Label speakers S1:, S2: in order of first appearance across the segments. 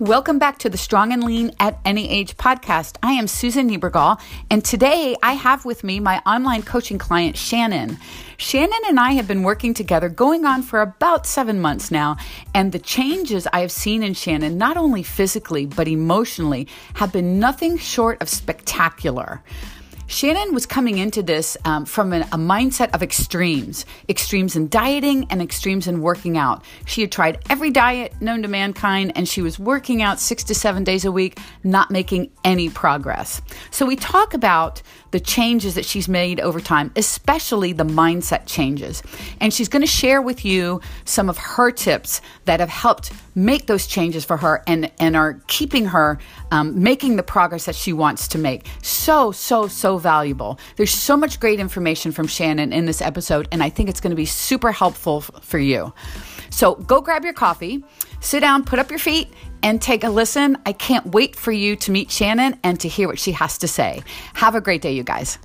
S1: Welcome back to the Strong and Lean at Any Age podcast. I am Susan Niebergall, and today I have with me my online coaching client, Shannon. Shannon and I have been working together going on for about seven months now, and the changes I have seen in Shannon, not only physically but emotionally, have been nothing short of spectacular. Shannon was coming into this um, from a, a, mindset of extremes extremes in dieting and extremes in working out. She had tried every diet known to mankind and she was working out six to seven days a week, not making any progress. So, we talk about the changes that she's made over time, especially the mindset changes. And she's going to share with you some of her tips that have helped make those changes for her and, and are keeping her um, making the progress that she wants to make. So, so, so valuable. There's so much great information from Shannon in this episode, and I think it's going to be super helpful f- for you. So, go grab your coffee, sit down, put up your feet, and take a listen. I can't wait for you to meet Shannon and to hear what she has to say. Have a great day, you guys.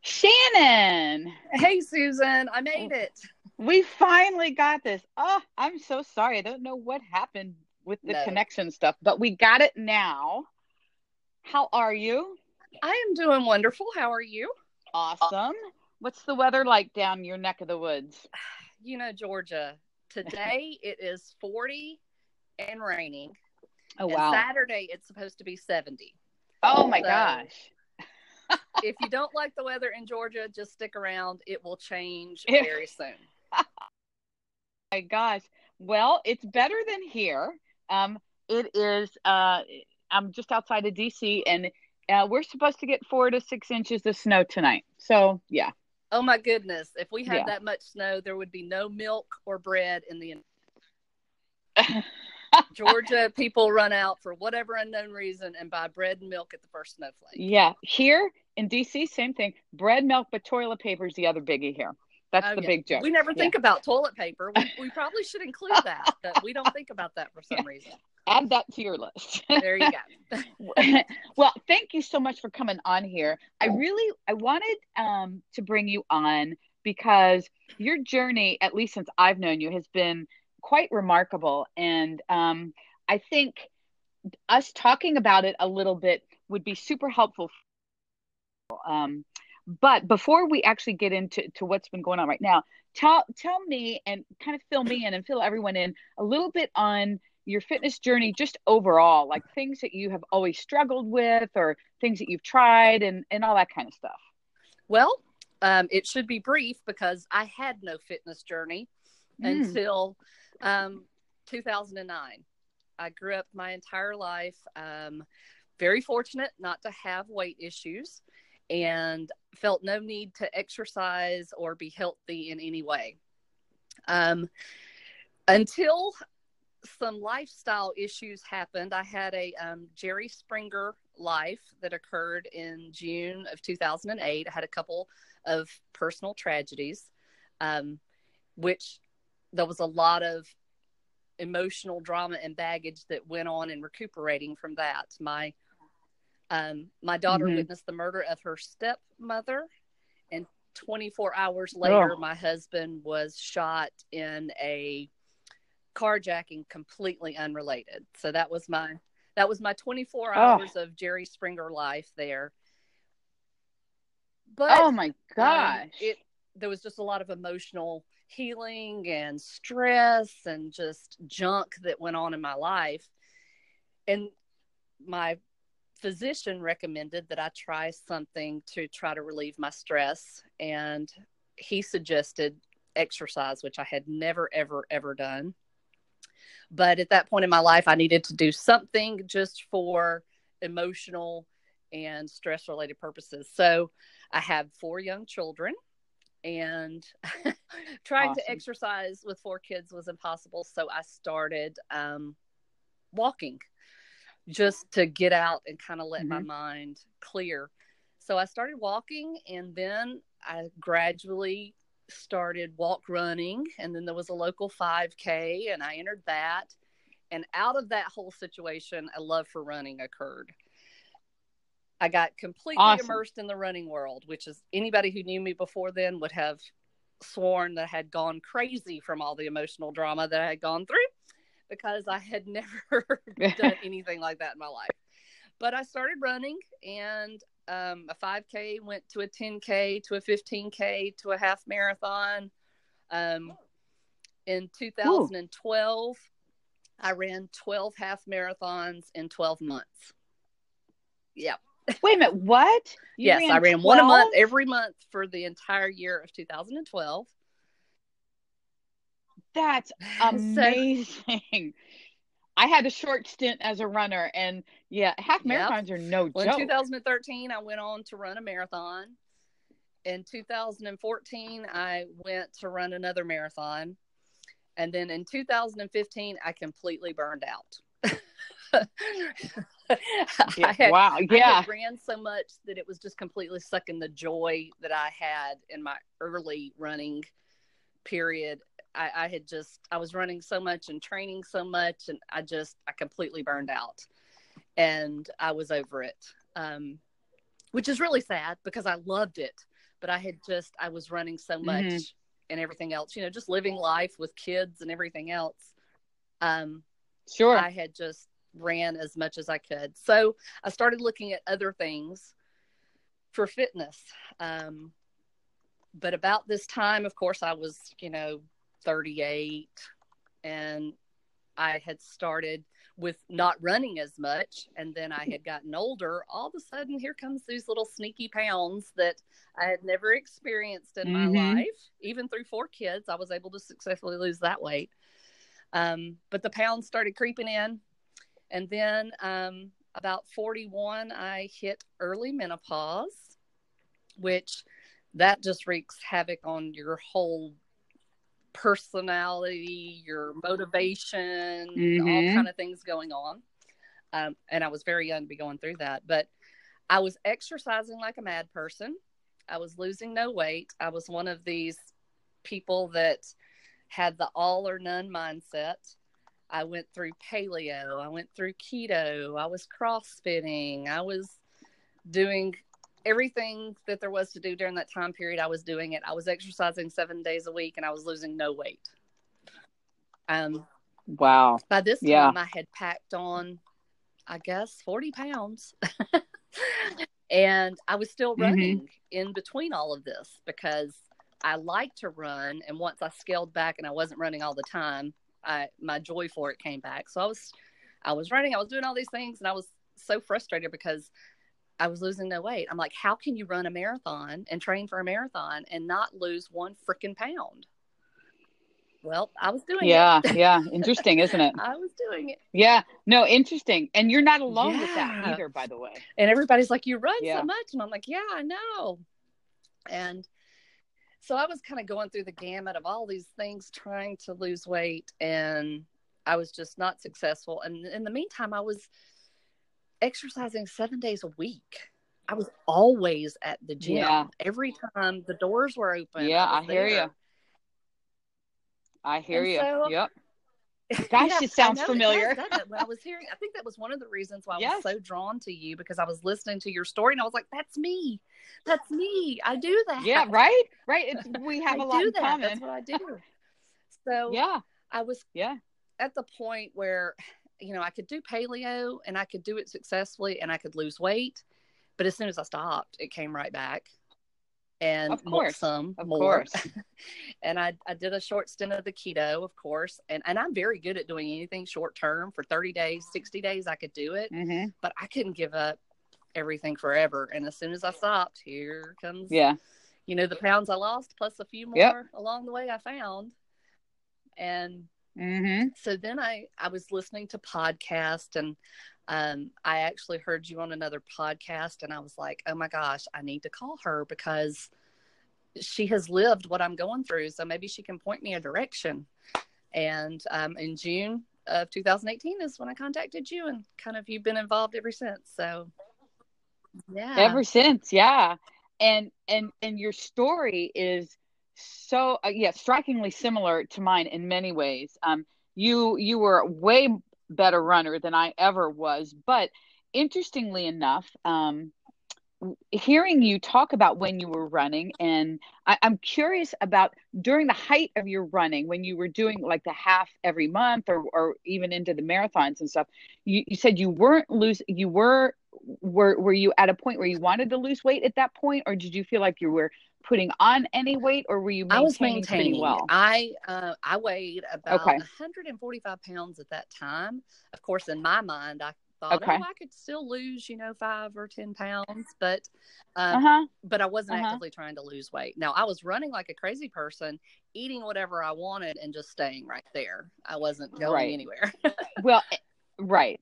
S1: Shannon.
S2: Hey, Susan. I made it.
S1: We finally got this. Oh, I'm so sorry. I don't know what happened with the no. connection stuff, but we got it now. How are you?
S2: I am doing wonderful. How are you?
S1: Awesome. What's the weather like down your neck of the woods?
S2: You know, Georgia. Today it is 40 and raining.
S1: Oh wow.
S2: Saturday it's supposed to be 70.
S1: Oh my so, gosh.
S2: if you don't like the weather in Georgia, just stick around. It will change very soon.
S1: my gosh. Well, it's better than here. Um, it is. Uh, I'm just outside of DC, and uh, we're supposed to get four to six inches of snow tonight. So yeah,
S2: Oh my goodness! If we had yeah. that much snow, there would be no milk or bread in the. Georgia people run out for whatever unknown reason and buy bread and milk at the first snowflake.
S1: Yeah, here in DC, same thing. Bread, milk, but toilet paper is the other biggie here. That's oh, the yeah. big joke.
S2: We never think yeah. about toilet paper. We, we probably should include that, but we don't think about that for some reason.
S1: Add that to your list.
S2: there you
S1: go. well, thank you so much for coming on here. I really I wanted um, to bring you on because your journey, at least since I've known you, has been quite remarkable, and um, I think us talking about it a little bit would be super helpful. Um, but before we actually get into to what's been going on right now, tell tell me and kind of fill me in and fill everyone in a little bit on your fitness journey just overall, like things that you have always struggled with or things that you've tried and and all that kind of stuff.
S2: Well, um, it should be brief because I had no fitness journey mm. until um, 2009. I grew up my entire life um, very fortunate not to have weight issues and felt no need to exercise or be healthy in any way. Um, until some lifestyle issues happened, I had a um, Jerry Springer life that occurred in June of 2008. I had a couple of personal tragedies, um, which there was a lot of emotional drama and baggage that went on in recuperating from that. My um, my daughter mm-hmm. witnessed the murder of her stepmother, and 24 hours later, oh. my husband was shot in a carjacking, completely unrelated. So that was my that was my 24 hours of Jerry Springer life there.
S1: But oh my um, gosh,
S2: um, it there was just a lot of emotional healing and stress and just junk that went on in my life. And my physician recommended that I try something to try to relieve my stress. And he suggested exercise, which I had never, ever, ever done. But at that point in my life, I needed to do something just for emotional and stress related purposes. So I have four young children and trying awesome. to exercise with four kids was impossible. So I started um, walking just to get out and kind of let mm-hmm. my mind clear. So I started walking and then I gradually started walk running and then there was a local 5k and I entered that and out of that whole situation a love for running occurred. I got completely awesome. immersed in the running world, which is anybody who knew me before then would have sworn that I had gone crazy from all the emotional drama that I had gone through because I had never done anything like that in my life. But I started running, and um, a 5K went to a 10K to a 15K to a half marathon. Um, in 2012, Ooh. I ran 12 half marathons in 12 months. Yep.
S1: Wait a minute, what?
S2: You yes, ran I ran 12? one a month every month for the entire year of 2012.
S1: That's amazing. I had a short stint as a runner, and yeah, half marathons yep. are no well,
S2: joke. In 2013, I went on to run a marathon. In 2014, I went to run another marathon. And then in 2015, I completely burned out.
S1: yeah, had, wow. Yeah.
S2: I ran so much that it was just completely sucking the joy that I had in my early running period. I, I had just, I was running so much and training so much, and I just, I completely burned out and I was over it. Um, which is really sad because I loved it, but I had just, I was running so much mm-hmm. and everything else, you know, just living life with kids and everything else. Um,
S1: sure.
S2: I had just ran as much as I could. So I started looking at other things for fitness. Um, but about this time, of course, I was, you know, 38 and I had started with not running as much. And then I had gotten older. All of a sudden, here comes these little sneaky pounds that I had never experienced in mm-hmm. my life. Even through four kids, I was able to successfully lose that weight. Um, but the pounds started creeping in. And then um, about 41, I hit early menopause, which that just wreaks havoc on your whole personality, your motivation, mm-hmm. all kind of things going on. Um, and I was very young to be going through that, but I was exercising like a mad person. I was losing no weight. I was one of these people that had the all or none mindset. I went through paleo, I went through keto, I was crossfitting, I was doing everything that there was to do during that time period. I was doing it. I was exercising seven days a week and I was losing no weight. Um,
S1: wow.
S2: By this time, yeah. I had packed on, I guess, 40 pounds. and I was still mm-hmm. running mm-hmm. in between all of this because I like to run. And once I scaled back and I wasn't running all the time, I my joy for it came back. So I was I was running, I was doing all these things and I was so frustrated because I was losing no weight. I'm like, how can you run a marathon and train for a marathon and not lose one freaking pound? Well, I was doing
S1: yeah, it. Yeah, yeah. Interesting, isn't it?
S2: I was doing it.
S1: Yeah. No, interesting. And you're not alone yeah. with that either, by the way.
S2: And everybody's like, You run yeah. so much. And I'm like, Yeah, I know. And so I was kind of going through the gamut of all these things trying to lose weight and I was just not successful. And in the meantime, I was exercising seven days a week. I was always at the gym. Yeah. Every time the doors were open.
S1: Yeah,
S2: I,
S1: I hear you. I hear and you. So, um, yep. Gosh, yeah, it sounds familiar.
S2: Does, when I was hearing, I think that was one of the reasons why I yes. was so drawn to you because I was listening to your story and I was like, "That's me, that's me. I do that."
S1: Yeah, right, right. It's, we have a lot in
S2: that.
S1: common.
S2: That's what I do. So
S1: yeah,
S2: I was
S1: yeah
S2: at the point where you know I could do paleo and I could do it successfully and I could lose weight, but as soon as I stopped, it came right back and
S1: of course,
S2: some
S1: of
S2: more.
S1: Course.
S2: and I, I did a short stint of the keto, of course, and, and I'm very good at doing anything short term for 30 days, 60 days, I could do it,
S1: mm-hmm.
S2: but I couldn't give up everything forever. And as soon as I stopped, here comes,
S1: yeah,
S2: you know, the pounds I lost plus a few more yep. along the way I found. And
S1: mm-hmm.
S2: so then I, I was listening to podcast and um, I actually heard you on another podcast and I was like, oh my gosh, I need to call her because she has lived what I'm going through. So maybe she can point me a direction. And um, in June of 2018 is when I contacted you and kind of you've been involved ever since. So yeah.
S1: Ever since, yeah. And and and your story is so uh, yeah, strikingly similar to mine in many ways. Um you you were a way better runner than I ever was. But interestingly enough, um, hearing you talk about when you were running, and I, am curious about during the height of your running, when you were doing like the half every month, or or even into the marathons and stuff. You, you said you weren't lose. You were were were you at a point where you wanted to lose weight at that point, or did you feel like you were putting on any weight, or were you maintaining, I was maintaining well?
S2: I uh, I weighed about okay. 145 pounds at that time. Of course, in my mind, I thought, okay. oh, I could still lose, you know, five or ten pounds, but um, uh-huh. but I wasn't uh-huh. actively trying to lose weight. Now I was running like a crazy person, eating whatever I wanted and just staying right there. I wasn't going right. anywhere.
S1: well, eh, right,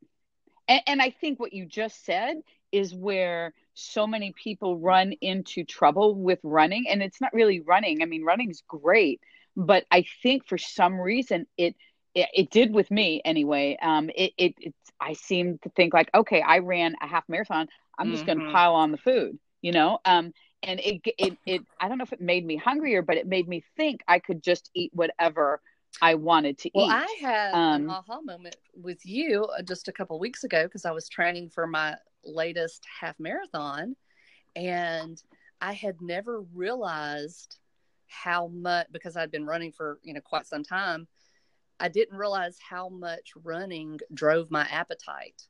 S1: and, and I think what you just said is where so many people run into trouble with running, and it's not really running. I mean, running's great, but I think for some reason it it, it, did with me anyway. Um, it, it, it, I seemed to think like, okay, I ran a half marathon. I'm just mm-hmm. going to pile on the food, you know? Um, and it, it, it, I don't know if it made me hungrier, but it made me think I could just eat whatever I wanted to
S2: well,
S1: eat.
S2: Well, I had um, an aha moment with you uh, just a couple weeks ago because I was training for my latest half marathon, and I had never realized how much because I'd been running for you know quite some time I didn't realize how much running drove my appetite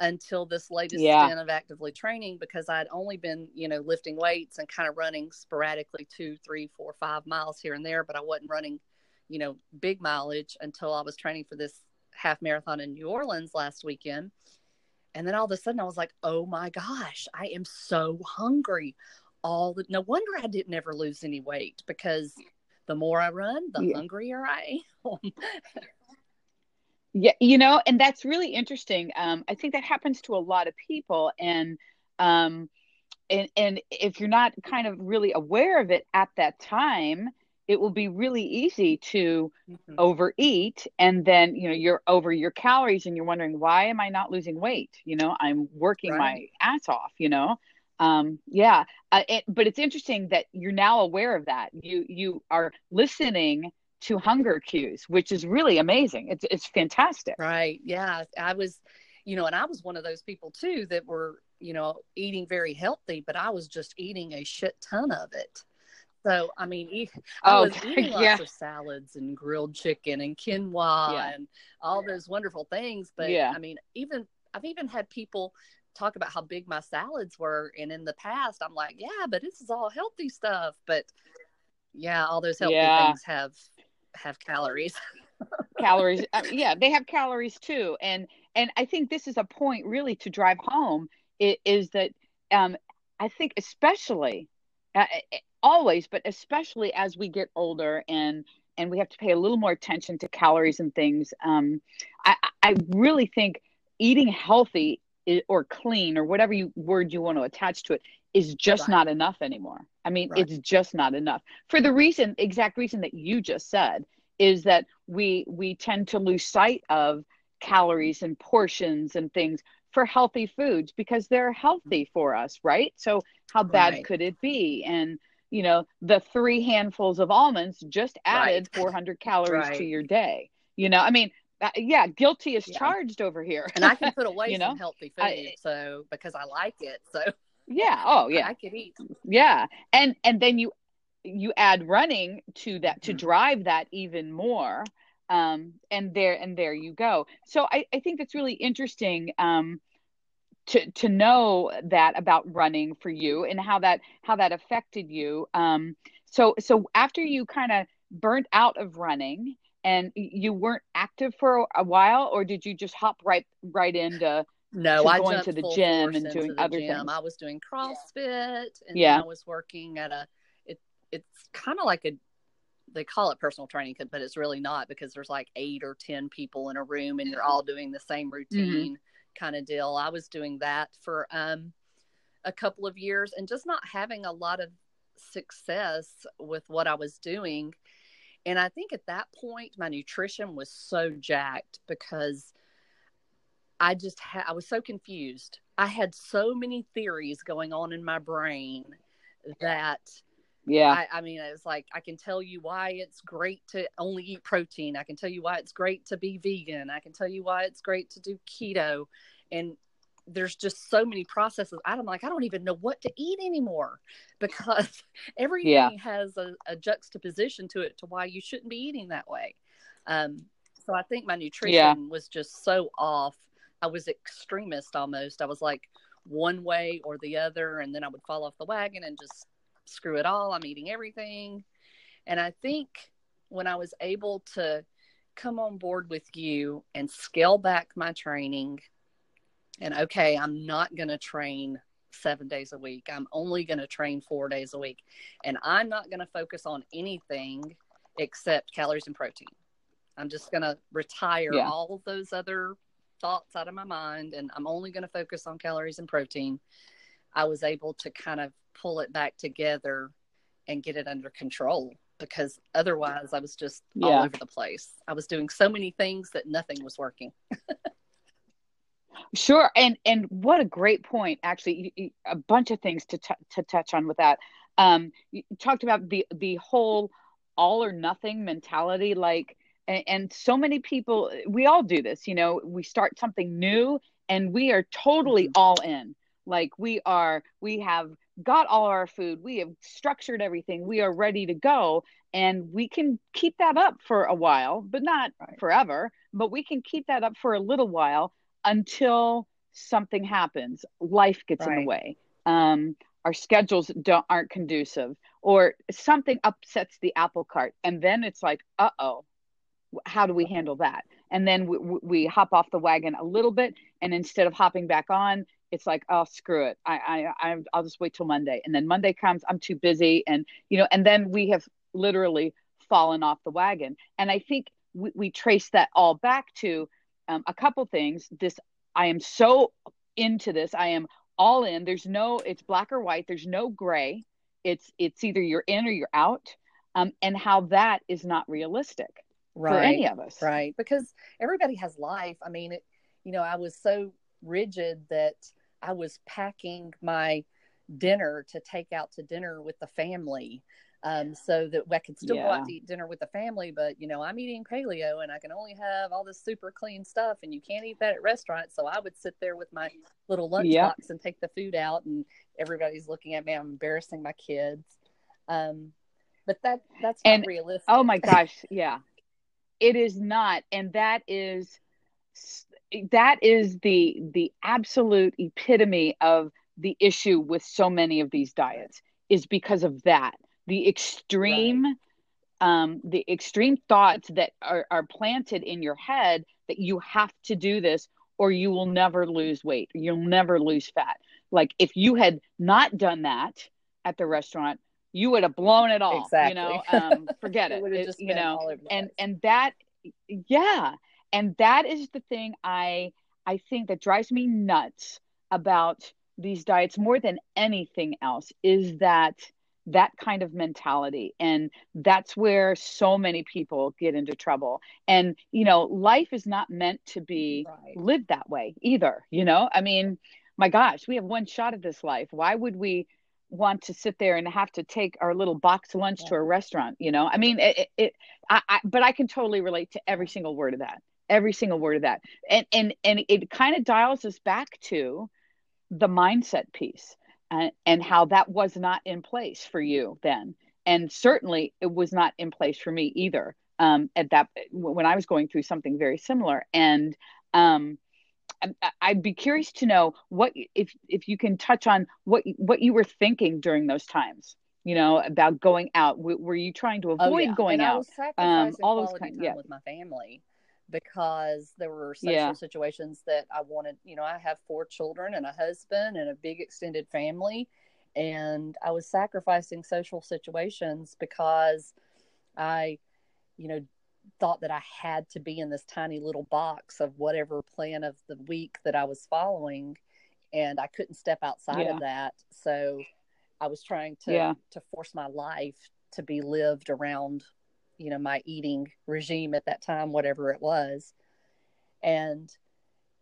S2: until this latest yeah. stint of actively training because I'd only been, you know, lifting weights and kind of running sporadically two, three, four, five miles here and there, but I wasn't running, you know, big mileage until I was training for this half marathon in New Orleans last weekend. And then all of a sudden I was like, oh my gosh, I am so hungry. All the, no wonder I didn't ever lose any weight because the more I run, the yeah. hungrier I am.
S1: yeah, you know, and that's really interesting. Um, I think that happens to a lot of people, and um, and and if you're not kind of really aware of it at that time, it will be really easy to mm-hmm. overeat and then you know you're over your calories and you're wondering why am i not losing weight? You know i'm working right. my ass off you know? Um yeah uh, it, but it's interesting that you're now aware of that. You you are listening to hunger cues which is really amazing. It's it's fantastic.
S2: Right. Yeah i was you know and i was one of those people too that were you know eating very healthy but i was just eating a shit ton of it so I mean, I was eating lots yeah. of salads and grilled chicken and quinoa yeah. and all those wonderful things. But yeah. I mean, even I've even had people talk about how big my salads were and in the past i'm like yeah but this is all healthy stuff but yeah all those healthy yeah. things have have calories
S1: calories uh, yeah they have calories too and and i think this is a point really to drive home it, is that um i think especially Uh, eh, eh, always but especially as we get older and and we have to pay a little more attention to calories and things um i i really think eating healthy or clean or whatever you word you want to attach to it is just right. not enough anymore. I mean, right. it's just not enough for the reason, exact reason that you just said, is that we we tend to lose sight of calories and portions and things for healthy foods because they're healthy for us, right? So how bad right. could it be? And you know, the three handfuls of almonds just added 400 calories to your day. You know, I mean, uh, yeah, guilty is yeah. charged over here.
S2: and I can put away you know? some healthy food, I, so because I like it. So
S1: yeah, oh yeah,
S2: I could eat.
S1: Yeah, and and then you you add running to that to mm-hmm. drive that even more. Um, and there and there you go. So I, I think that's really interesting. Um, to to know that about running for you and how that how that affected you. Um, so so after you kind of burnt out of running and you weren't active for a while or did you just hop right right into
S2: no i
S1: going to the gym and doing other
S2: gym.
S1: things
S2: i was doing crossfit and yeah i was working at a it it's kind of like a they call it personal training but it's really not because there's like eight or ten people in a room and you're all doing the same mm-hmm. routine mm-hmm. kind of deal i was doing that for um a couple of years and just not having a lot of success with what i was doing and I think at that point, my nutrition was so jacked because I just had, I was so confused. I had so many theories going on in my brain that,
S1: yeah,
S2: I, I mean, it's like I can tell you why it's great to only eat protein. I can tell you why it's great to be vegan. I can tell you why it's great to do keto. And there's just so many processes. I'm like, I don't even know what to eat anymore because everything yeah. has a, a, juxtaposition to it to why you shouldn't be eating that way. Um, so I think my nutrition yeah. was just so off. I was extremist almost. I was like one way or the other, and then I would fall off the wagon and just screw it all. I'm eating everything. And I think when I was able to come on board with you and scale back my training and okay, I'm not going to train seven days a week. I'm only going to train four days a week. And I'm not going to focus on anything except calories and protein. I'm just going to retire yeah. all those other thoughts out of my mind and I'm only going to focus on calories and protein. I was able to kind of pull it back together and get it under control because otherwise I was just yeah. all over the place. I was doing so many things that nothing was working.
S1: Sure, and and what a great point. Actually, a bunch of things to t- to touch on with that. Um, you talked about the the whole all or nothing mentality, like, and, and so many people. We all do this. You know, we start something new, and we are totally mm-hmm. all in. Like we are, we have got all our food, we have structured everything, we are ready to go, and we can keep that up for a while, but not right. forever. But we can keep that up for a little while until something happens, life gets right. in the way. Um, our schedules don't aren't conducive, or something upsets the apple cart, and then it's like, uh oh, how do we handle that? And then we, we hop off the wagon a little bit, and instead of hopping back on, it's like, oh, screw it, I, I, I'll just wait till Monday. And then Monday comes, I'm too busy, and you know, and then we have literally fallen off the wagon. And I think we, we trace that all back to um, a couple things. This I am so into this. I am all in. There's no it's black or white. There's no gray. It's it's either you're in or you're out. Um, and how that is not realistic right. for any of us.
S2: Right. Because everybody has life. I mean, it, you know, I was so rigid that I was packing my dinner to take out to dinner with the family um, so that I could still yeah. go out to eat dinner with the family. But you know, I'm eating paleo, and I can only have all this super clean stuff, and you can't eat that at restaurants. So I would sit there with my little lunchbox yep. and take the food out, and everybody's looking at me. I'm embarrassing my kids. Um, but that that's and, realistic.
S1: Oh my gosh, yeah, it is not, and that is that is the the absolute epitome of the issue with so many of these diets is because of that. The extreme right. um, the extreme thoughts that are, are planted in your head that you have to do this or you will never lose weight you'll never lose fat. Like if you had not done that at the restaurant you would have blown it all exactly. you know? Um, forget it, it, it you know and and that yeah and that is the thing i i think that drives me nuts about these diets more than anything else is that that kind of mentality. And that's where so many people get into trouble. And you know life is not meant to be right. lived that way either you know? I mean my gosh we have one shot at this life. Why would we want to sit there and have to take our little box lunch yeah. to a restaurant you know? I mean it, it I, I but i can totally relate to every single word of that every single word of that and and and it kind of dials us back to the mindset piece and, and how that was not in place for you then. And certainly it was not in place for me either um, at that when I was going through something very similar. And um, I'd be curious to know what if if you can touch on what what you were thinking during those times. You know about going out. were you trying to avoid oh, yeah. going
S2: and
S1: out?
S2: um, all those kind, yeah. with my family because there were social yeah. situations that I wanted. You know, I have four children and a husband and a big extended family, and I was sacrificing social situations because I, you know, thought that I had to be in this tiny little box of whatever plan of the week that I was following, and I couldn't step outside yeah. of that. So I was trying to yeah. to force my life to be lived around you know my eating regime at that time whatever it was and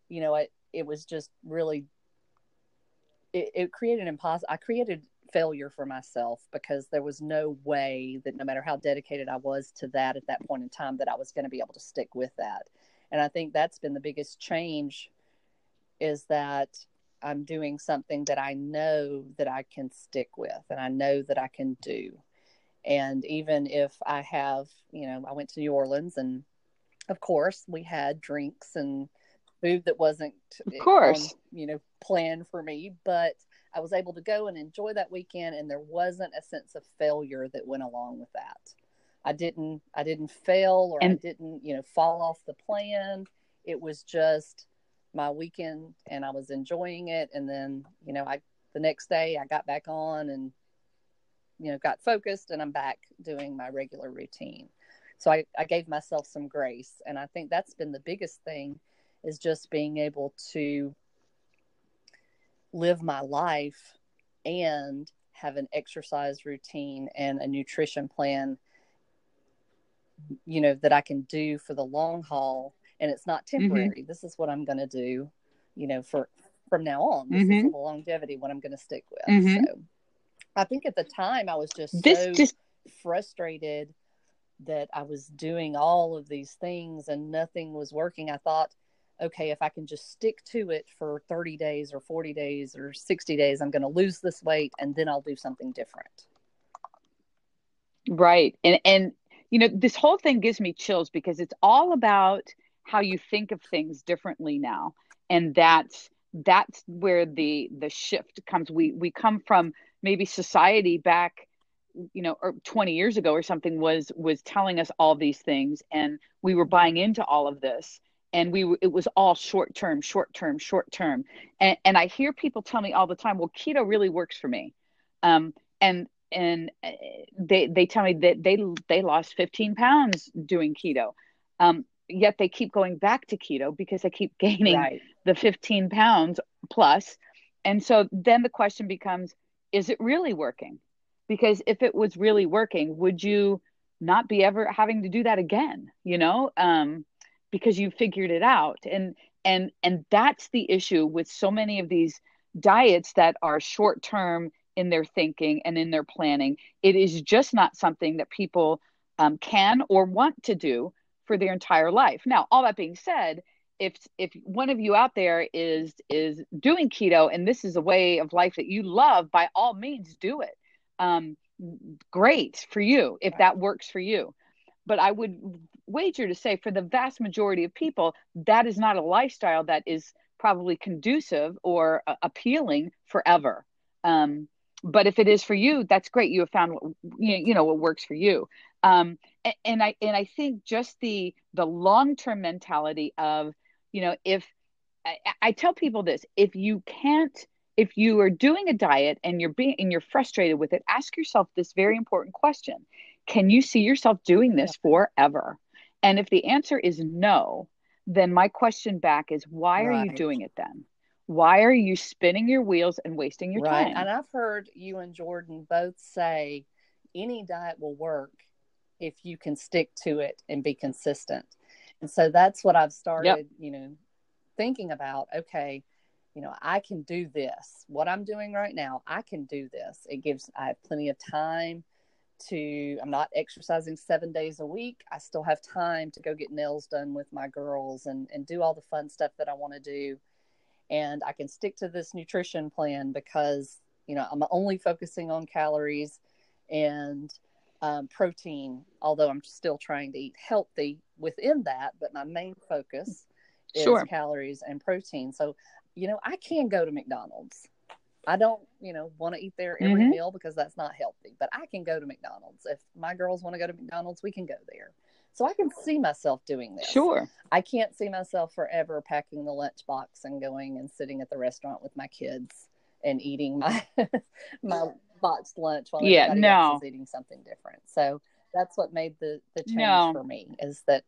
S2: you know it it was just really it, it created impossible i created failure for myself because there was no way that no matter how dedicated i was to that at that point in time that i was going to be able to stick with that and i think that's been the biggest change is that I'm doing something that I know that I can stick with and I know that I can do. And even if I have, you know, I went to New Orleans and of course we had drinks and food that wasn't
S1: of eh, course.
S2: on, you know planned for me but i was able to go and enjoy that weekend and there wasn't a sense of failure that went along with that. I didn't i didn't fail or and, i didn't you know fall off the plan. It was just my weekend and i was enjoying it. And then you know i the next day i got back on and you know got focused and i'm back doing my regular routine so I, I gave myself some grace and i think that's been the biggest thing is just being able to live my life and have an exercise routine and a nutrition plan you know that i can do for the long haul and it's not mm-hmm. temporary mm-hmm. this is what i'm going to do you know for from now on this mm-hmm. is the longevity what i'm going to stick with mm-hmm. so i think at the time i was just this so just frustrated that I was doing all of these things and nothing was working, I thought, okay, if I can just stick to it for 30 days or 40 days or 60 days, I'm going to lose this weight and then I'll do something different.
S1: Right. And, and, you know, this whole thing gives me chills because it's all about how you think of things differently now. And that's, that's where the, the shift comes. We, we come from maybe society back you know or 20 years ago or something was was telling us all these things and we were buying into all of this and we it was all short term short term short term. And, and i hear people tell me all the time well keto really works for me. Um, and and uh, they they tell me that they they lost 15 pounds doing keto. Um, yet they keep going back to keto because they keep gaining right. the 15 pounds plus. And so then the question becomes is it really working? Because if it was really working would you not be ever having to do that again you know? Um, because you figured it out. And and and that's the issue with so many of these diets that are short term in their thinking and in their planning. It is just not something that people um, can or want to do for their entire life. Now all that being said if if one of you out there is is doing keto and this is a way of life that you love by all means do it um, great for you if that works for you. But I would wager to say for the vast majority of people, that is not a lifestyle that is probably conducive or uh, appealing forever. Um, but if it is for you, that's great. You have found what, you know what works for you. Um, and, and I and I think just the the long term mentality of you know if I, I tell people this if you can't if you are doing a diet and you're being and you're frustrated with it ask yourself this very important question. Can you see yourself doing this forever? And if the answer is no then my question back is why right. are you doing it then? Why are you spinning your wheels and wasting your right. time?
S2: And i've heard you and jordan both say any diet will work if you can stick to it and be consistent so that's what i've started yep. you know thinking about okay you know, I can do this. What I'm doing right now, I can do this. It gives, I have plenty of time to, I'm not exercising seven days a week. I still have time to go get nails done with my girls and, and do all the fun stuff that I want to do. And I can stick to this nutrition plan because, you know, I'm only focusing on calories and um, protein, although I'm still trying to eat healthy within that. But my main focus is sure. calories and protein. So you know, I can go to McDonald's. I don't, you know, want to eat there every mm-hmm. meal because that's not healthy, but I can go to McDonald's. If my girls want to go to McDonald's, we can go there. So I can see myself doing this.
S1: Sure.
S2: I can't see myself forever packing the lunchbox and going and sitting at the restaurant with my kids and eating my my boxed lunch while yeah, everybody no. else is eating something different. So that's what made the the change no. for me is that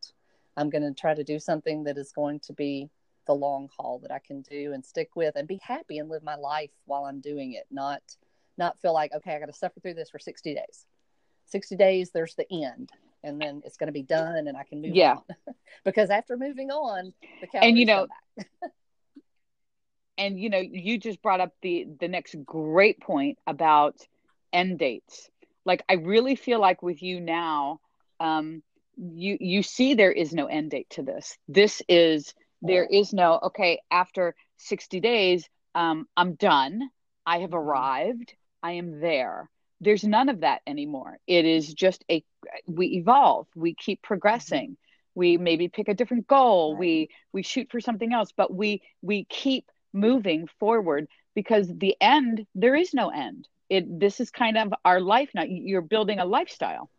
S2: I'm going to try to do something that is going to be the long haul that I can do and stick with and be happy and live my life while I'm doing it, not not feel like, okay, I got to suffer through this for 60 days. 60 days, there's the end. And then it's going to be done and I can move yeah. on. because after moving on, the calories and you know,
S1: and you know, you just brought up the the next great point about end dates. Like I really feel like with you now, um, you you see there is no end date to this. This is there is no okay after 60 days um, I'm done. I have
S2: Mhm.
S1: arrived. I am there. There's none of that anymore. It is just a we evolve. We keep progressing. We maybe pick a different goal.
S2: Right.
S1: We we shoot for something else, but we we keep moving forward because the end there is no end. It this is kind of our life now. You're building a lifestyle.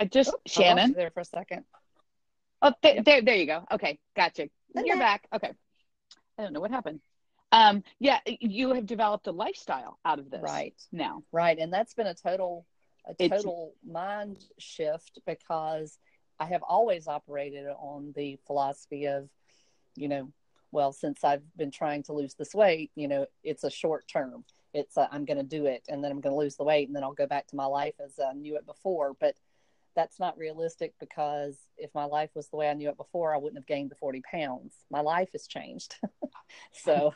S1: I just
S2: Oh, I lost
S1: Shannon.
S2: you there for a second.
S1: Oh, th- there, there you go. Okay, gotcha. You're back. Okay. I don't know what happened. Um, yeah, you have developed a lifestyle out of this
S2: Right.
S1: now.
S2: Right. And that's been a total a
S1: It's-
S2: total mind shift because I have always operated on the philosophy of, you know, well, since I've been trying to lose this weight, you know, it's a short term. It's i I'm going to do it and then I'm going to lose the weight and then I'll go back to my life as I knew it before. But that's not realistic because if my life was the way I knew it before, I wouldn't have gained the 40 pounds. My life has changed. so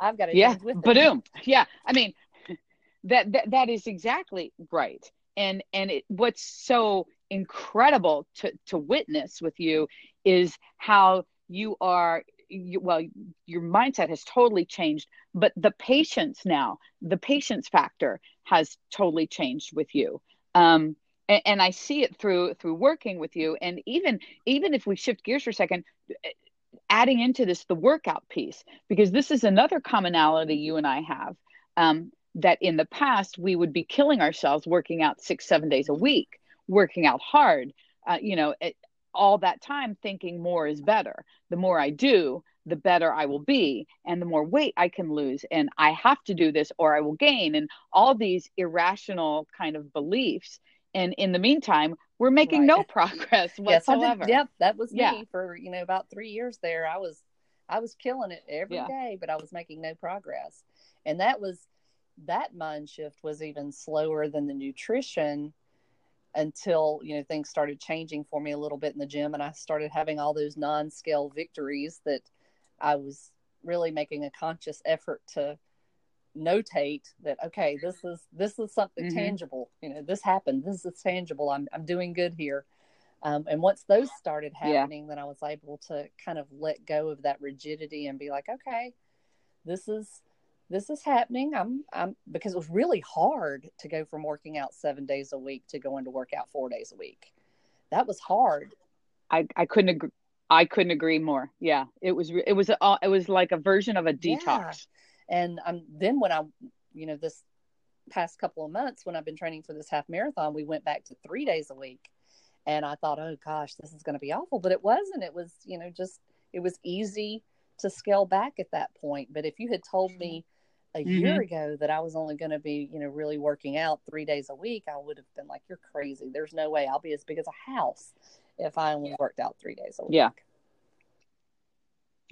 S2: I've got to
S1: Yeah,
S2: with it.
S1: boom. Yeah, I mean, that, that that is exactly right. And and it, what's so incredible to to witness with you is how you are. You, well, your mindset has totally changed, but the patience now, the patience factor has totally changed with you. Um, and, and I see it through through working with you, and even even if we shift gears for a second, adding into this the workout piece because this is another commonality you and I have. Um, that in the past we would be killing ourselves working out six seven days a week working out hard uh, you know it, all that time thinking more is better the more i do the better i will be and the more weight i can lose and i have to do this or i will gain and all these irrational kind of beliefs and in the meantime we're making
S2: Right.
S1: no progress whatsoever
S2: did. Yep, that was
S1: Yeah.
S2: me for you know about three years there. I was I was killing it every day,
S1: Yeah.
S2: but I was making no progress, and that was that mind shift was even slower than the nutrition until you know things started changing for me a little bit in the gym, and I started having all those non-scale victories that I was really making a conscious effort to notate that okay this is this is something
S1: Mhm.
S2: tangible you know this happened this is tangible i'm i'm doing good here um, and once those started
S1: Yeah.
S2: happening then i was able to kind of let go of that rigidity and be like okay this is this is happening i'm i'm because it was really hard to go from working out seven days a week to going to work out four days a week that was hard
S1: I, I couldn't agree. I couldn't agree more. Yeah, it was it was a, it was like a version of a
S2: Yeah.
S1: detox.
S2: And um, then when I, you know, this past couple of months when I've been training for this half marathon, we went back to three days a week. And I thought, oh gosh, this is going to be awful. But it wasn't. It was, you know, just, it was easy to scale back at that point. But if you had told me a year mm-hmm. ago that I was only going to be, you know, really working out three days a week, I would have been like, you're crazy. There's no way I'll be as big as a house if I only worked out three days a week.
S1: Yeah.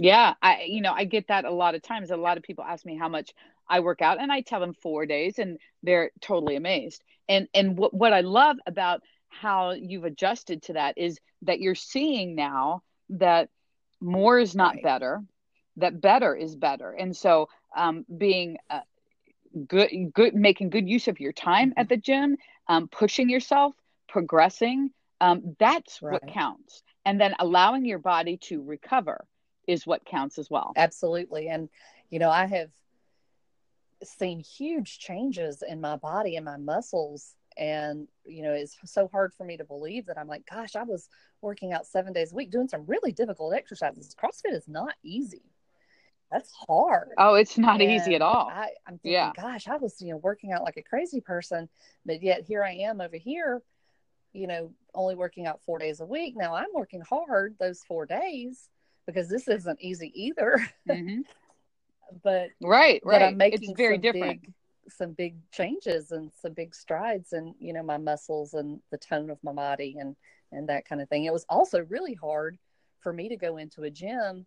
S1: Yeah, I you know I get that a lot of times. A lot of people ask me how much I work out, and I tell them four days, and they're totally amazed. And and what what I love about how you've adjusted to that is that you're seeing now that more is not
S2: Right.
S1: better, that better is better, and so um, being uh, good, good, making good use of your time at the gym, um, pushing yourself, progressing. Um, that's what counts, and then allowing your body to recover is what counts as well.
S2: Absolutely. And, you know, I have seen huge changes in my body and my muscles. And, you know, it's so hard for me to believe that I'm like, gosh, I was working out seven days a week doing some really difficult exercises. CrossFit is not easy. That's hard.
S1: Oh, it's not easy at all.
S2: I, I'm thinking,
S1: Yeah.
S2: gosh, I was, you know, working out like a crazy person, but yet here I am over here, you know, only working out four days a week. Now I'm working hard those four days because this isn't easy either.
S1: Mhm.
S2: but
S1: Right,
S2: but
S1: right.
S2: I'm making
S1: it's very
S2: some
S1: different.
S2: Big, some big changes and some big strides and you know my muscles and the tone of my body and and that kind of thing. It was also really hard for me to go into a gym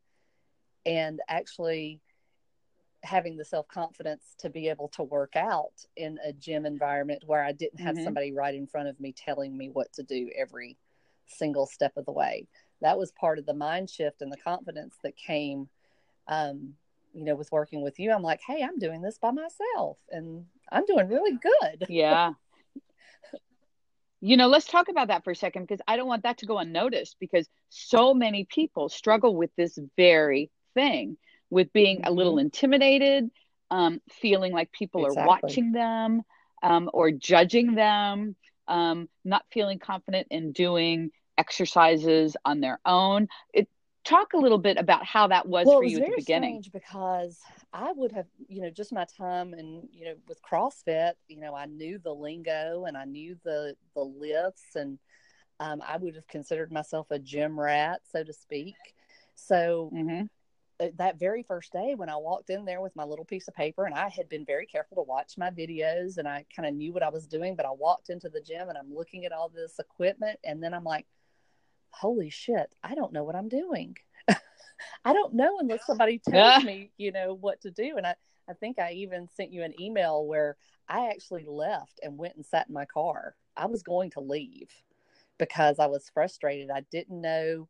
S2: and actually having the self confidence to be able to work out in a gym environment where I didn't have
S1: Mhm.
S2: somebody right in front of me telling me what to do every single step of the way. That was part of the mind shift and the confidence that came, um, you know, with working with you. I'm like, hey, I'm doing this by myself and I'm doing really good.
S1: Yeah. you know, let's talk about that for a second because I don't want that to go unnoticed because so many people struggle with this very thing, with being mm-hmm. a little mm-hmm. intimidated, um, feeling like people exactly. are watching them um, or judging them, um, not feeling confident in doing exercises on their own. It, talk a little bit about how that was
S2: well,
S1: for you at the beginning
S2: because i would have you know just my time and you know with crossfit you know i knew the lingo and i knew the the lifts and um, i would have considered myself a gym rat so to speak so mm-hmm. Uh, that very first day when i walked in there with my little piece of paper and i had been very careful to watch my videos and i kind of knew what i was doing but i walked into the gym and i'm looking at all this equipment and then i'm like holy shit, I don't know what I'm doing. I don't know unless somebody tells me, you know, what to do. And I, I think I even sent you an email where I actually left and went and sat in my car. I was going to leave because I was frustrated. I didn't know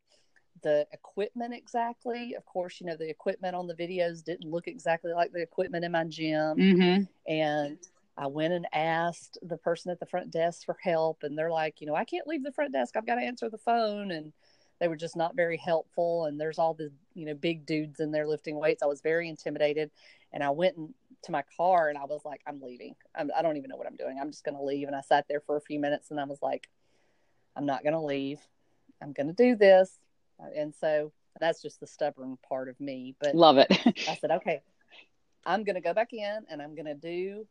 S2: the equipment exactly. Of course, you know, the equipment on the videos didn't look exactly like the equipment in my gym. Mm-hmm. And I went and asked the person at the front desk for help, and they're like, you know, I can't leave the front desk. I've got to answer the phone. And they were just not very helpful. And there's all the, you know, big dudes in there lifting weights. I was very intimidated. And I went and to my car and I was like, I'm leaving. I'm, I do not even know what I'm doing. I'm just going to leave. And I sat there for a few minutes and I was like, I'm not going to leave. I'm going to do this. And so that's just the stubborn part of me. But
S1: love it.
S2: I said, okay, I'm going to go back in and I'm going to do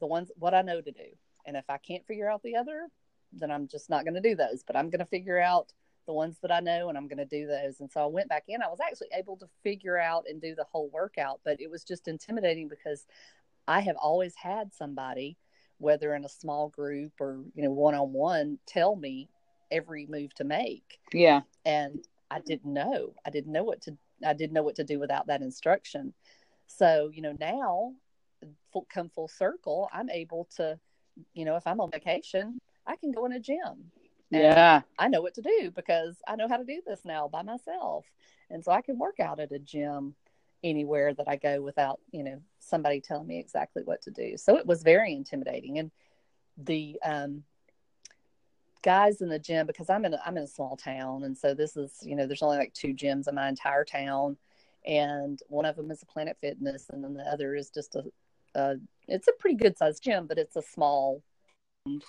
S2: the ones what I know to do. And if I can't figure out the other, then I'm just not going to do those. But I'm going to figure out the ones that I know and I'm going to do those. And so I went back in. I was actually able to figure out and do the whole workout, but it was just intimidating because I have always had somebody, whether in a small group or, you know, one on one, tell me every move to make.
S1: Yeah.
S2: And I didn't know. I didn't know what to I didn't know what to do without that instruction. So, you know, now full, come full circle, I'm able to, you know, if I'm on vacation, I can go in a gym.
S1: yeah.
S2: I know what to do because I know how to do this now by myself. And so I can work out at a gym anywhere that I go without, you know, somebody telling me exactly what to do. So it was very intimidating. And the um, guys in the gym, because I'm in a, I'm in a small town, and so this is, you know, there's only like two gyms in my entire town, and one of them is a Planet Fitness, and then the other is just a, uh, it's a pretty good sized gym, but it's a small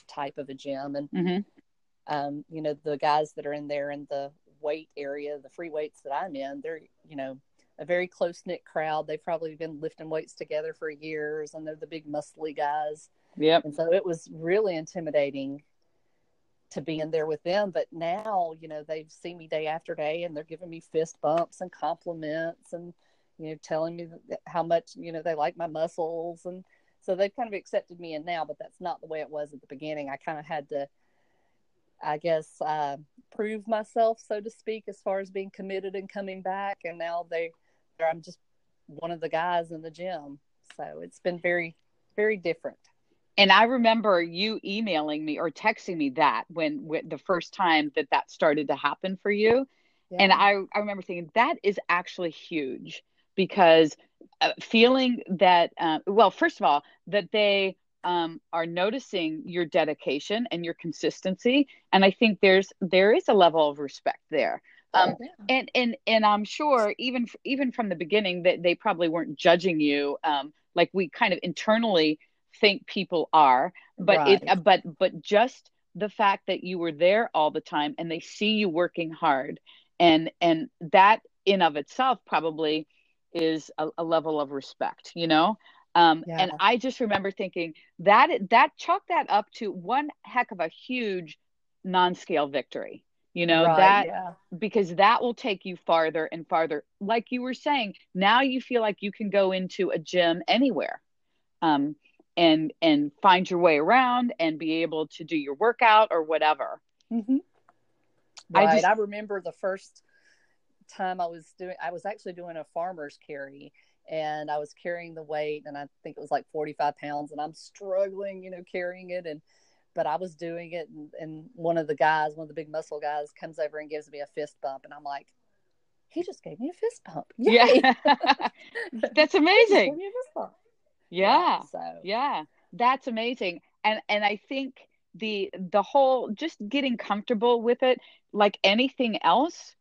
S2: type of a gym. And, mm-hmm. um, you know, the guys that are in there in the weight area, the free weights that I'm in, they're, you know, a very close knit crowd. They've probably been lifting weights together for years and they're the big muscly guys.
S1: Yep.
S2: And so it was really intimidating to be in there with them. But now, you know, they've seen me day after day and they're giving me fist bumps and compliments and, you know, telling me how much, you know, they like my muscles. And so they've kind of accepted me in now, but that's not the way it was at the beginning. I kind of had to, I guess, uh, prove myself, so to speak, as far as being committed and coming back. And now they, I'm just one of the guys in the gym. So it's been very, very different.
S1: And I remember you emailing me or texting me that when, when the first time that that started to happen for you. Yeah. And I, I remember thinking that is actually huge because uh, feeling that uh, well first of all that they um, are noticing your dedication and your consistency and i think there's there is a level of respect there um, oh, yeah. and and and i'm sure even even from the beginning that they probably weren't judging you um, like we kind of internally think people are but right. it but but just the fact that you were there all the time and they see you working hard and and that in of itself probably is a, a level of respect, you know? Um, yeah. And I just remember thinking that that chalk that up to one heck of a huge non-scale victory. You know right, that yeah. because that will take you farther and farther. Like you were saying, now you feel like you can go into a gym anywhere, um, and and find your way around and be able to do your workout or whatever.
S2: Mm-hmm. Right. I, just, I remember the first time I was doing, I was actually doing a farmer's carry and I was carrying the weight and I think it was like 45 pounds and I'm struggling, you know, carrying it. And, but I was doing it and, and one of the guys, one of the big muscle guys comes over and gives me a fist bump. And I'm like, he just gave me a fist bump.
S1: Yay. Yeah. That's amazing. Yeah. yeah. So, yeah, that's amazing. And, and I think the the whole just getting comfortable with it like anything else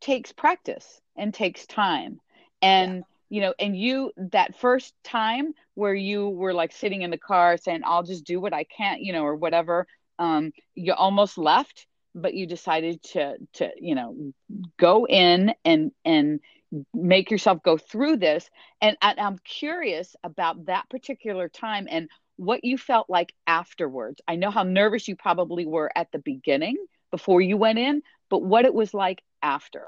S1: takes practice and takes time and yeah. you know and you that first time where you were like sitting in the car saying i'll just do what i can you know or whatever um you almost left but you decided to to you know go in and and make yourself go through this. And i'm curious about that particular time and what you felt like afterwards. I know how nervous you probably were at the beginning before you went in but what it was like after.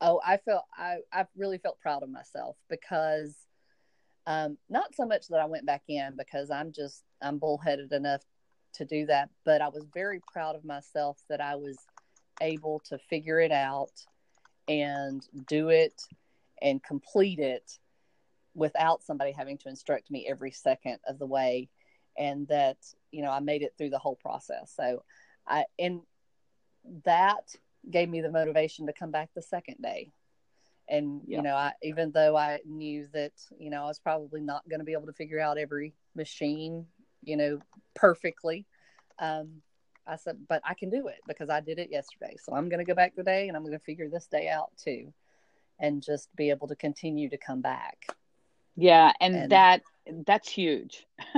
S2: Oh i felt i i really felt proud of myself because um not so much that i went back in because i'm just i'm bullheaded enough to do that but i was very proud of myself that i was able to figure it out and do it and complete it without somebody having to instruct me every second of the way. And that you know i made it through the whole process. So i and that gave me the motivation to come back the second day. And yeah. you know i even though i knew that you know i was probably not going to be able to figure out every machine you know perfectly um I said, but I can do it because I did it yesterday. So I'm going to go back today and I'm going to figure this day out too and just be able to continue to come back.
S1: Yeah. And, and that, that's huge.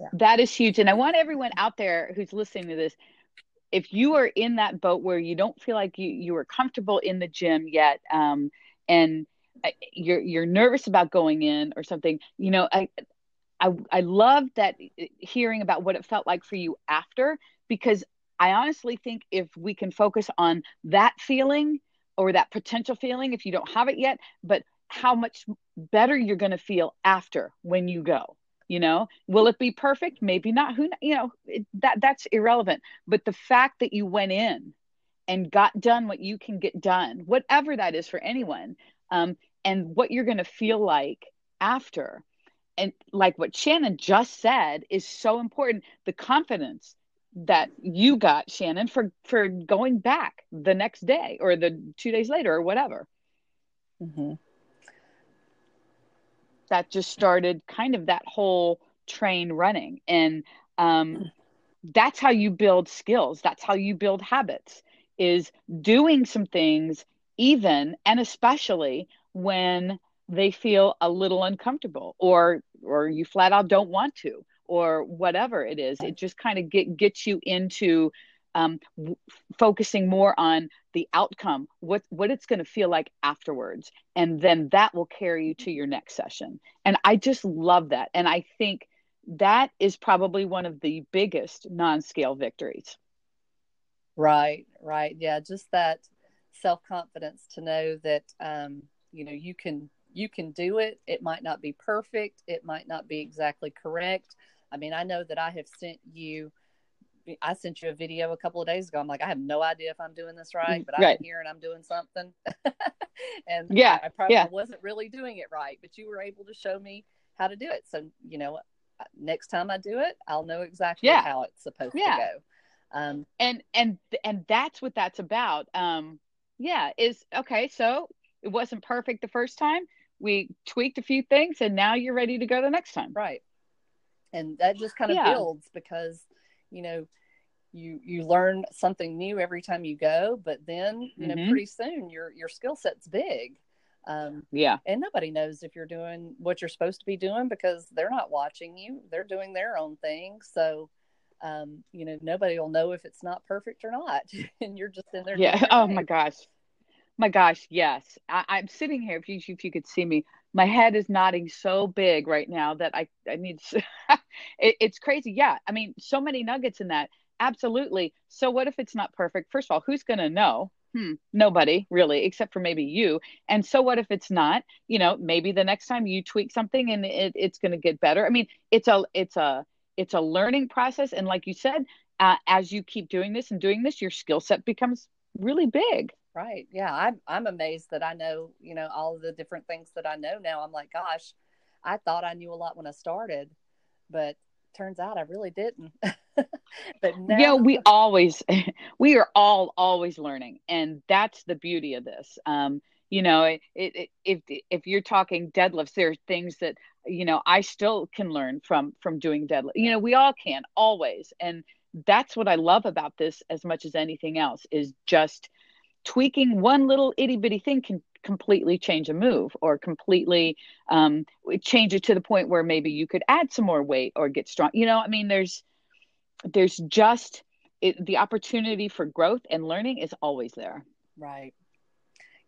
S1: yeah. That is huge. And I want everyone out there who's listening to this, if you are in that boat where you don't feel like you, you are comfortable in the gym yet, um, and uh, you're, you're nervous about going in or something, you know, I, I I loved that hearing about what it felt like for you after because I honestly think if we can focus on that feeling or that potential feeling if you don't have it yet, but how much better you're going to feel after when you go. You know, will it be perfect? Maybe not. Who you know it, that that's irrelevant. But the fact that you went in and got done what you can get done, whatever that is for anyone, um, and what you're going to feel like after and like what Shannon just said is so important. The confidence that you got, Shannon, for for going back the next day or the two days later or whatever. Mm-hmm. That just started kind of that whole train running, and um, that's how you build skills. That's how you build habits. Is doing some things, even and especially when they feel a little uncomfortable or or you flat out don't want to or whatever it is. It just kind of get gets you into um, w- focusing more on the outcome what what it's going to feel like afterwards. And then that will carry you to your next session. And i just love that. And i think that is probably one of the biggest non-scale victories.
S2: Right right. Yeah just that self-confidence to know that um, you know you can you can do it. It might not be perfect. It might not be exactly correct. I mean, I know that I have sent you, I sent you a video a couple of days ago. I'm like, I have no idea if I'm doing this right, but right. I'm here and I'm doing something. and yeah, I, I probably yeah. wasn't really doing it right, but you were able to show me how to do it. So, you know, uh, next time I do it, I'll know exactly yeah. how it's supposed yeah. to go.
S1: Um, and, and, and that's what that's about. Um, yeah, is okay. So it wasn't perfect the first time we tweaked a few things and now you're ready to go the next time.
S2: Right. And that just kind of yeah. builds because you know you you learn something new every time you go but then you know mm-hmm. pretty soon your your skill set's big. Um,
S1: yeah.
S2: and nobody knows if you're doing what you're supposed to be doing because they're not watching you. They're doing their own thing. So um, you know nobody will know if it's not perfect or not. And you're just in there
S1: yeah. oh my gosh my gosh, yes. I, am sitting here. If you if you could see me, my head is nodding so big right now that I I need. To, it, it's crazy. Yeah, I mean, so many nuggets in that. Absolutely. So what if it's not perfect? First of all, who's going to know? Hmm, nobody really, except for maybe you. And so what if it's not? You know, maybe the next time you tweak something and it, it's going to get better. I mean, it's a it's a it's a learning process, and like you said, uh, as you keep doing this and doing this, your skill set becomes really big.
S2: Right. Yeah. I'm I'm amazed that I know, you know, all of the different things that I know now. I'm like, gosh, I thought I knew a lot when I started, but turns out I really didn't.
S1: but now... yeah, we always we are all always learning, and that's the beauty of this. Um, you know it, it, if if you're talking deadlifts there are things that you know i still can learn from from doing deadlift you know we all can always and that's what i love about this as much as anything else is just tweaking one little itty bitty thing can completely change a move or completely um, change it to the point where maybe you could add some more weight or get strong you know i mean there's there's just it, the opportunity for growth and learning is always there
S2: right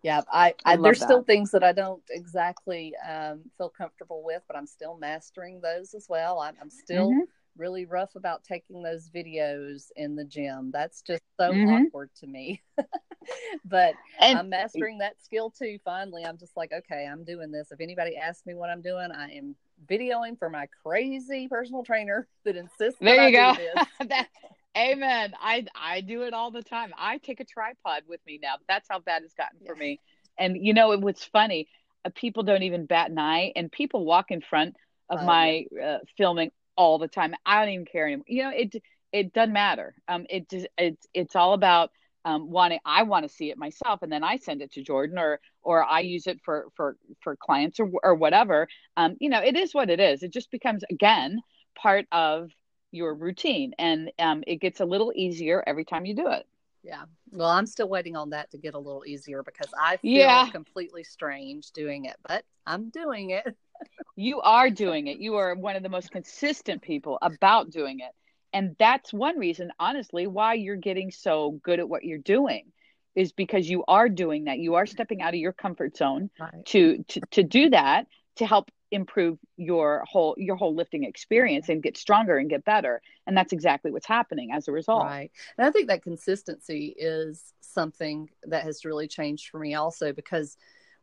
S2: yeah i, I, I there's that. still things that i don't exactly um, feel comfortable with but i'm still mastering those as well i'm, I'm still mm-hmm. Really rough about taking those videos in the gym that's just so mm-hmm. awkward to me but and, i'm mastering that skill too finally i'm just like okay i'm doing this if anybody asks me what i'm doing i am videoing for my crazy personal trainer that insists
S1: there you
S2: go
S1: that, Amen. I I do it all the time. I take a tripod with me now. That's how bad it's gotten for me. And you know, it was funny. Uh, people don't even bat an eye, and people walk in front of oh, my uh, filming all the time. I don't even care anymore. You know, it it doesn't matter. Um, it just it's it's all about um wanting. I want to see it myself, and then I send it to Jordan, or or I use it for for for clients or or whatever. Um, you know, it is what it is. It just becomes again part of your routine and um, it gets a little easier every time you do it
S2: yeah well i'm still waiting on that to get a little easier because i feel yeah. completely strange doing it but i'm doing it
S1: you are doing it. You are one of the most consistent people about doing it. And that's one reason honestly why you're getting so good at what you're doing is because you are doing that. You are stepping out of your comfort zone right. to, to to do that to help improve your whole your whole lifting experience and get stronger and get better. And that's exactly what's happening as a result.
S2: Right. And i think that consistency is something that has really changed for me also because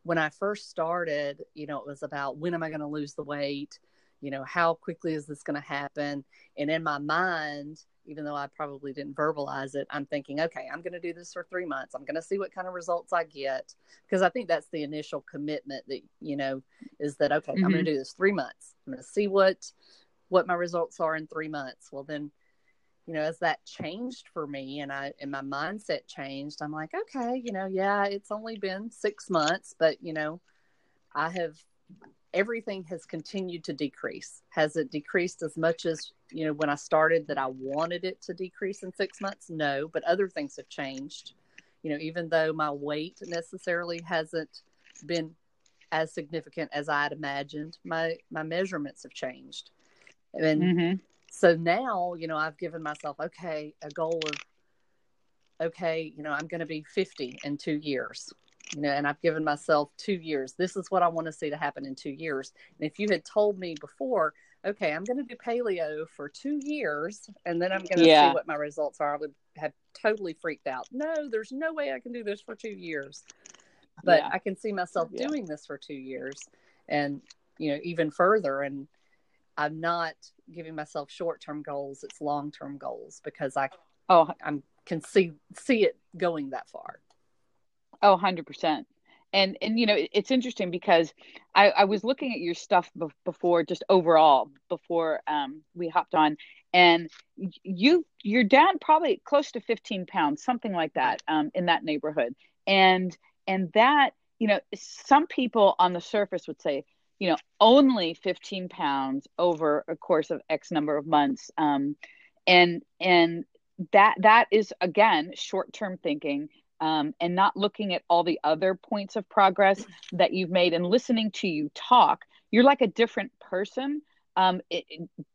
S2: when i first started you know it was about when am i going to lose the weight you know how quickly is this going to happen and in my mind even though I probably didn't verbalize it, I'm thinking, okay, I'm going to do this for three months. I'm going to see what kind of results I get. Because I think that's the initial commitment that, you know, is that, okay, mm-hmm. I'm going to do this three months. I'm going to see what, what my results are in three months. Well, then, you know, as that changed for me and I, and my mindset changed, I'm like, okay, you know, yeah, it's only been six months, but, you know, I have everything has continued to decrease. Has it decreased as much as, you know, when I started that I wanted it to decrease in six months? No, but other things have changed. You know, even though my weight necessarily hasn't been as significant as I had imagined, my, my measurements have changed. And mm-hmm. So now, you know, I've given myself, okay, a goal of, okay, you know, I'm going to be 50 in two years you know, and I've given myself two years. This is what I want to see to happen in two years. And if you had told me before, okay, I'm going to do paleo for two years and then I'm going to yeah. see what my results are, I would have totally freaked out. No, there's no way I can do this for two years. But yeah. I can see myself yeah. doing this for two years and, you know, even further. And I'm not giving myself short term goals, it's long term goals because I, oh, I can see see it going that far.
S1: Oh, 100%. And and you know it's interesting because I, I was looking at your stuff be- before just overall before um, we hopped on and you you're down probably close to 15 pounds something like that um, in that neighborhood and and that you know some people on the surface would say you know only 15 pounds over a course of x number of months um, and and that that is again short term thinking um, and not looking at all the other points of progress that you've made and listening to you talk, you're like a different person um, it,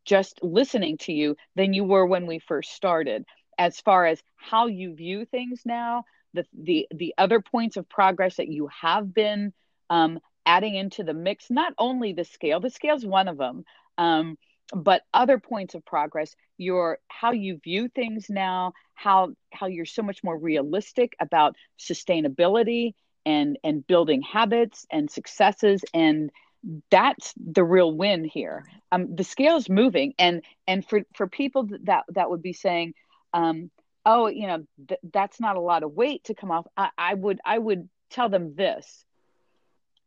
S1: just listening to you than you were when we first started. As far as how you view things now, the the the other points of progress that you have been um, adding into the mix, not only the scale, the scale's one of them. Um, but other points of progress your how you view things now how how you're so much more realistic about sustainability and and building habits and successes and that's the real win here um, the scale is moving and and for for people that that would be saying um, oh you know th- that's not a lot of weight to come off I, I would i would tell them this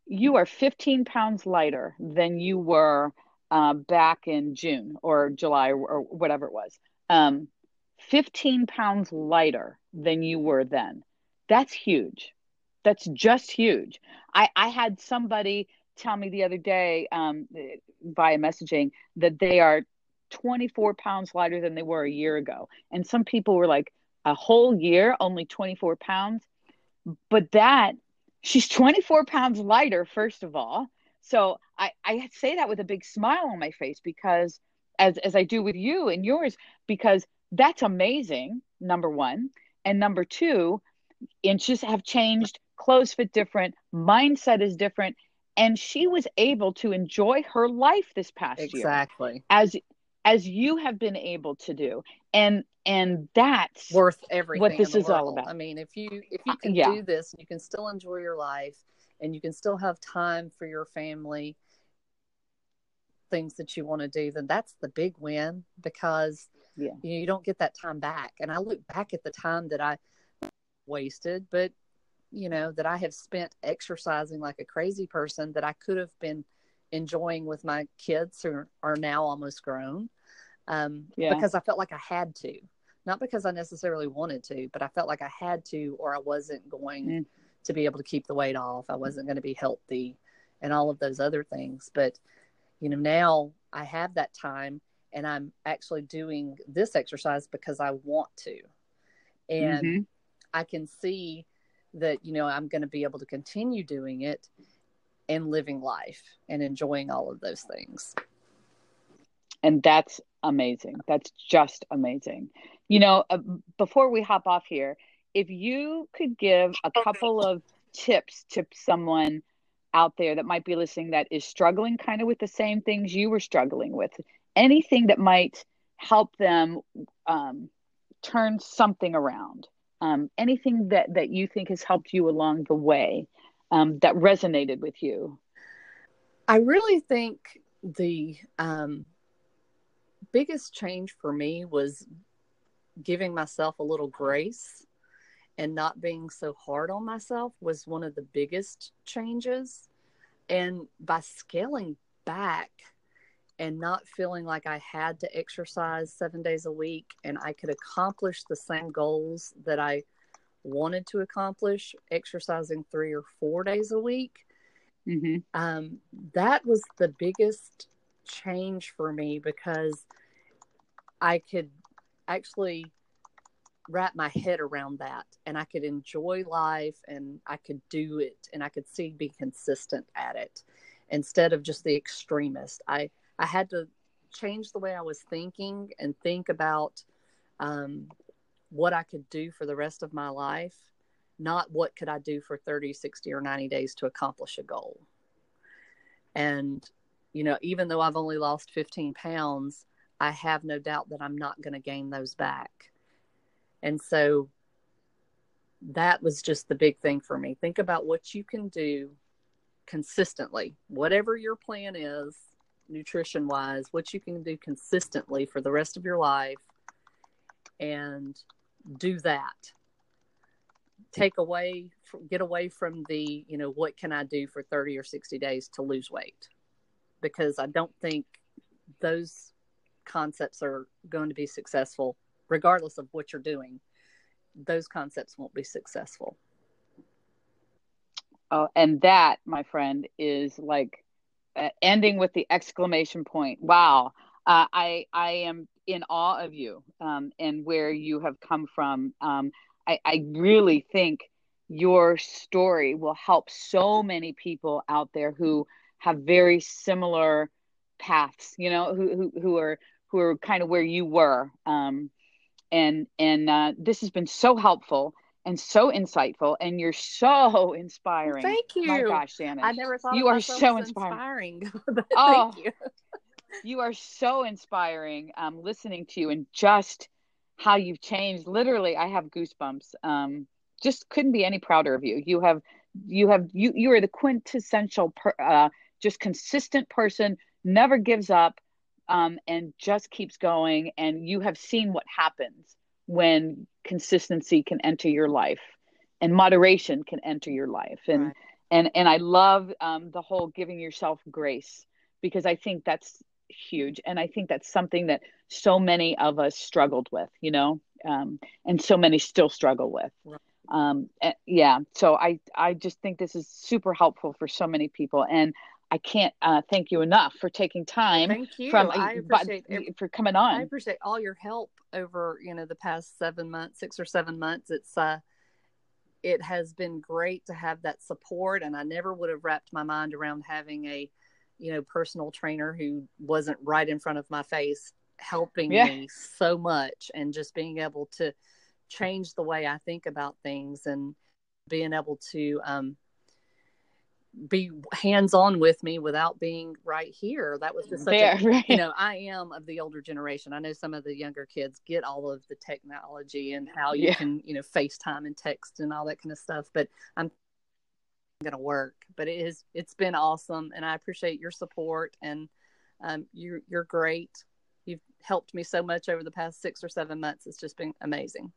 S1: you are 15 pounds lighter than you were uh, back in June or July or, whatever it was. Um, 15 pounds lighter than you were then. That's huge. That's just huge. I, I had somebody tell me the other day um, via messaging that they are 24 pounds lighter than they were a year ago. And some people were like, a whole year, only 24 pounds. But that, she's 24 pounds lighter, first of all. So I, I say that with a big smile on my face because, as, as I do with you and yours, because that's amazing, number one. And number two, inches have changed, clothes fit different, mindset is different. And she was able to enjoy her life this past
S2: exactly.
S1: year.
S2: Exactly.
S1: As as you have been able to do. And and that's
S2: worth everything.
S1: What this is all about.
S2: I mean, if you if you uh, can
S1: yeah.
S2: do this, and you can still enjoy your life, and you can still have time for your family, things that you want to do. Then that's the big win because
S1: yeah.
S2: you, don't get that time back. And I look back at the time that I wasted, but you know that I have spent exercising like a crazy person that I could have been enjoying with my kids who are, are now almost grown um, yeah. because I felt like I had to, not because I necessarily wanted to, but I felt like I had to, or I wasn't going mm. to be able to keep the weight off. I wasn't going to be healthy and all of those other things. But, you know, now I have that time and I'm actually doing this exercise because I want to. And mm-hmm. I can see that, you know, I'm going to be able to continue doing it and living life and enjoying all of those things.
S1: And that's amazing. That's just amazing. You know, uh, before we hop off here, if you could give a couple of tips to someone out there that might be listening that is struggling kind of with the same things you were struggling with, anything that might help them um, turn something around, um, anything that, that you think has helped you along the way um, that resonated with you?
S2: I really think the um, biggest change for me was giving myself a little grace and not being so hard on myself was one of the biggest changes. And by scaling back and not feeling like I had to exercise seven days a week and I could accomplish the same goals that I wanted to accomplish, exercising three or four days a week,
S1: mm-hmm.
S2: um, that was the biggest change for me because I could actually wrap my head around that and I could enjoy life and I could do it and I could see be consistent at it instead of just the extremist. I, I had to change the way I was thinking and think about um, what I could do for the rest of my life, not what could I do for 30, 60, or 90 days to accomplish a goal. And, you know, even though I've only lost 15 pounds, I have no doubt that I'm not going to gain those back. And so that was just the big thing for me. Think about what you can do consistently, whatever your plan is, nutrition wise, what you can do consistently for the rest of your life, and do that. Take away, get away from the, you know, what can I do for 30 or 60 days to lose weight? Because I don't think those concepts are going to be successful regardless of what you're doing those concepts won't be successful.
S1: Oh and that my friend is like uh, ending with the exclamation point. Wow. Uh, i i am in awe of you um, and where you have come from. Um, I, I really think your story will help so many people out there who have very similar paths you know who who, who are who are kind of where you were. Um, and and uh, this has been so helpful and so insightful, and you're so inspiring.
S2: Thank you.
S1: My gosh, Shannon,
S2: I never thought
S1: you are so inspiring. inspiring. oh, you. you. are so inspiring. Um, listening to you and just how you've changed. Literally, I have goosebumps. Um, just couldn't be any prouder of you. You have you have you you are the quintessential per, uh, just consistent person never gives up um, and just keeps going. And you have seen what happens when consistency can enter your life and moderation can enter your life. And right. and and I love um, the whole giving yourself grace because I think that's huge, and I think that's something that so many of us struggled with, you know, um, and so many still struggle with. um, eh, yeah. So I I just think this is super helpful for so many people, and I can't uh, thank you enough for taking time.
S2: Thank you.
S1: From,
S2: I appreciate it.
S1: for coming on.
S2: I appreciate all your help over you know the past seven months, six or seven months. It's uh, it has been great to have that support, and I never would have wrapped my mind around having a you know personal trainer who wasn't right in front of my face helping yeah. me so much and just being able to change the way I think about things and being able to um, be hands on with me without being right here. That was just such there, a, right. you know, I am of the older generation. I know some of the younger kids get all of the technology and how you yeah. can, you know, FaceTime and text and all that kind of stuff, but I'm going to work, but it is, it's been awesome. And I appreciate your support and um, you, you're great. You've helped me so much over the past six or seven months. It's just been amazing.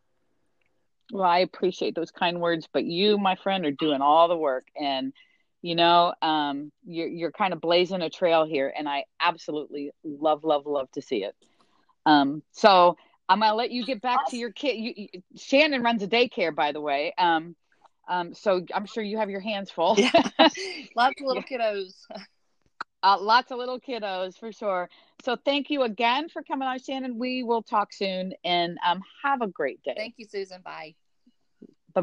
S1: Well, I appreciate those kind words, but you, my friend, are doing all the work and you know um, you're, you're kind of blazing a trail here and i absolutely love love love to see it. Um, so i'm gonna let you get back to your kid you, you, shannon runs a daycare by the way um, um, so i'm sure you have your hands full.
S2: Yeah. lots of little kiddos.
S1: Uh, lots of little kiddos for sure. So thank you again for coming on shannon. We will talk soon and um, have a great day.
S2: Thank you susan. Bye